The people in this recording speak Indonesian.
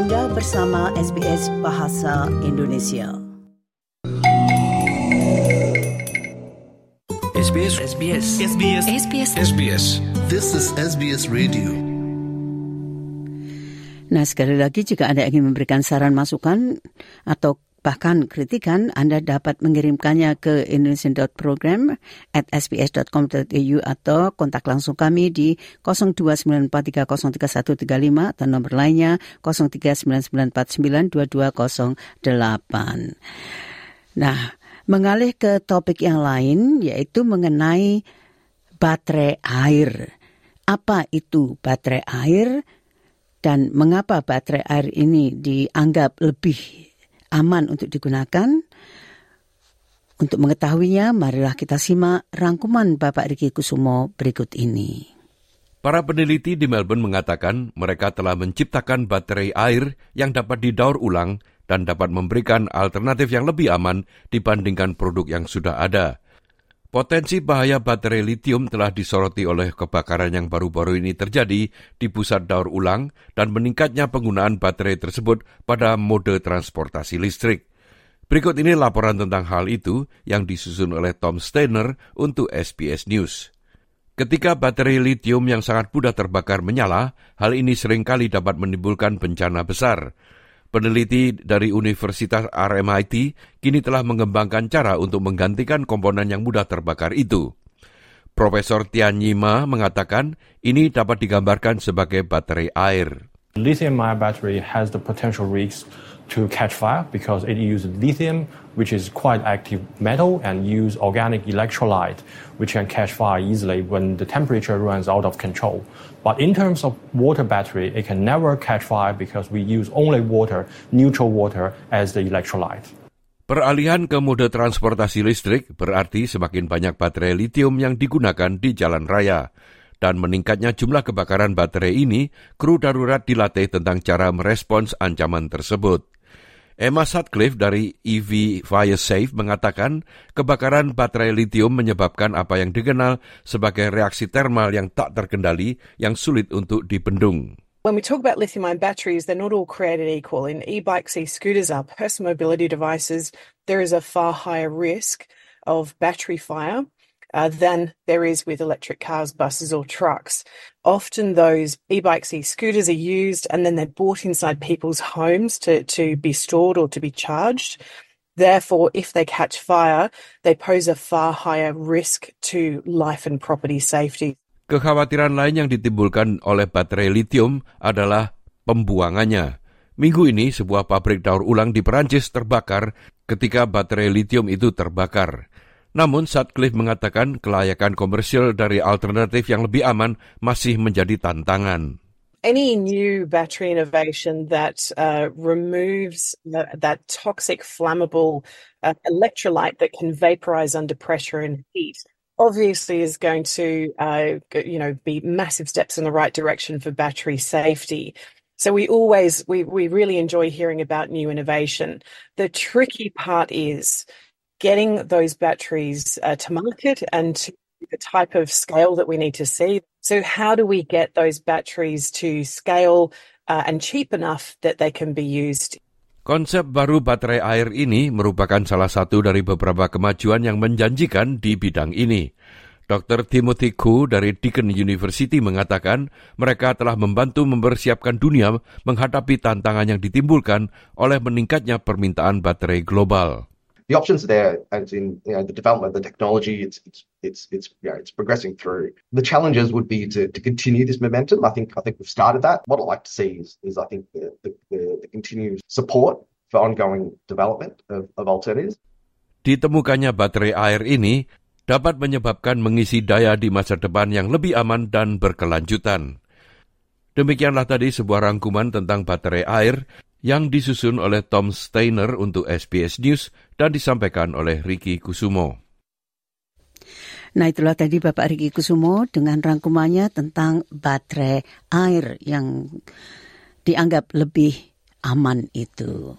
Anda bersama SBS Bahasa Indonesia. SBS SBS SBS SBS SBS This is SBS Radio. Nah, sekali lagi jika Anda ingin memberikan saran masukan atau bahkan kritikan, Anda dapat mengirimkannya ke indonesian.program at sbs.com.au atau kontak langsung kami di 0294303135 atau nomor lainnya 0399492208. Nah, mengalih ke topik yang lain yaitu mengenai baterai air. Apa itu baterai air dan mengapa baterai air ini dianggap lebih aman untuk digunakan? Untuk mengetahuinya, marilah kita simak rangkuman Bapak Riki Kusumo berikut ini. Para peneliti di Melbourne mengatakan mereka telah menciptakan baterai air yang dapat didaur ulang dan dapat memberikan alternatif yang lebih aman dibandingkan produk yang sudah ada. Potensi bahaya baterai litium telah disoroti oleh kebakaran yang baru-baru ini terjadi di pusat daur ulang dan meningkatnya penggunaan baterai tersebut pada mode transportasi listrik. Berikut ini laporan tentang hal itu yang disusun oleh Tom Steiner untuk SBS News. Ketika baterai litium yang sangat mudah terbakar menyala, hal ini sering kali dapat menimbulkan bencana besar. Peneliti dari Universitas RMIT kini telah mengembangkan cara untuk menggantikan komponen yang mudah terbakar itu. Profesor Tian Yima mengatakan ini dapat digambarkan sebagai baterai air. Lithium-ion battery has the potential risks to catch fire because it uses lithium, which is quite active metal, and use organic electrolyte, which can catch fire easily when the temperature runs out of control. But in terms of water battery, it can never catch fire because we use only water, neutral water, as the electrolyte. Peralihan ke mode transportasi listrik berarti semakin banyak baterai litium yang digunakan di jalan raya. Dan meningkatnya jumlah kebakaran baterai ini, kru darurat dilatih tentang cara merespons ancaman tersebut. Emma Sutcliffe dari EV Fire Safe mengatakan kebakaran baterai litium menyebabkan apa yang dikenal sebagai reaksi termal yang tak terkendali yang sulit untuk dibendung. When we talk about lithium ion batteries, they're not all created equal. In e bikes, e scooters are personal mobility devices. There is a far higher risk of battery fire than there is with electric cars, buses, or trucks. Often those e-bikes, e-scooters are used and then they're bought inside people's homes to, to be stored or to be charged. Therefore, if they catch fire, they pose a far higher risk to life and property safety. Kekhawatiran lain yang ditimbulkan oleh baterai litium adalah pembuangannya. Minggu ini sebuah pabrik daur ulang di Perancis terbakar ketika baterai litium itu terbakar. Namun Sutcliffe mengatakan kelayakan komersial dari alternatif yang lebih aman masih menjadi tantangan. Any new battery innovation that uh, removes the, that toxic, flammable uh, electrolyte that can vaporize under pressure and heat obviously is going to, uh, you know, be massive steps in the right direction for battery safety. So we always, we, we really enjoy hearing about new innovation. The tricky part is getting those batteries uh, to market and to the type of scale that we need to see. So how do we get those batteries to scale uh, and cheap enough that they can be used Konsep baru baterai air ini merupakan salah satu dari beberapa kemajuan yang menjanjikan di bidang ini. Dr. Timothy Koo dari Deakin University mengatakan mereka telah membantu mempersiapkan dunia menghadapi tantangan yang ditimbulkan oleh meningkatnya permintaan baterai global. The options are there as in you know the development of the technology it's it's it's it's you know, it's progressing through. The challenges would be to, to continue this momentum. I think i think we've started that. What i'd like to see is, is i think the, the, the, continued support for ongoing development of, of alternatives. Ditemukannya baterai air ini dapat menyebabkan mengisi daya di masa depan yang lebih aman dan berkelanjutan. Demikianlah tadi sebuah rangkuman tentang baterai air yang disusun oleh Tom Steiner untuk SBS News dan disampaikan oleh Ricky Kusumo. Nah itulah tadi Bapak Riki Kusumo dengan rangkumannya tentang baterai air yang dianggap lebih aman itu.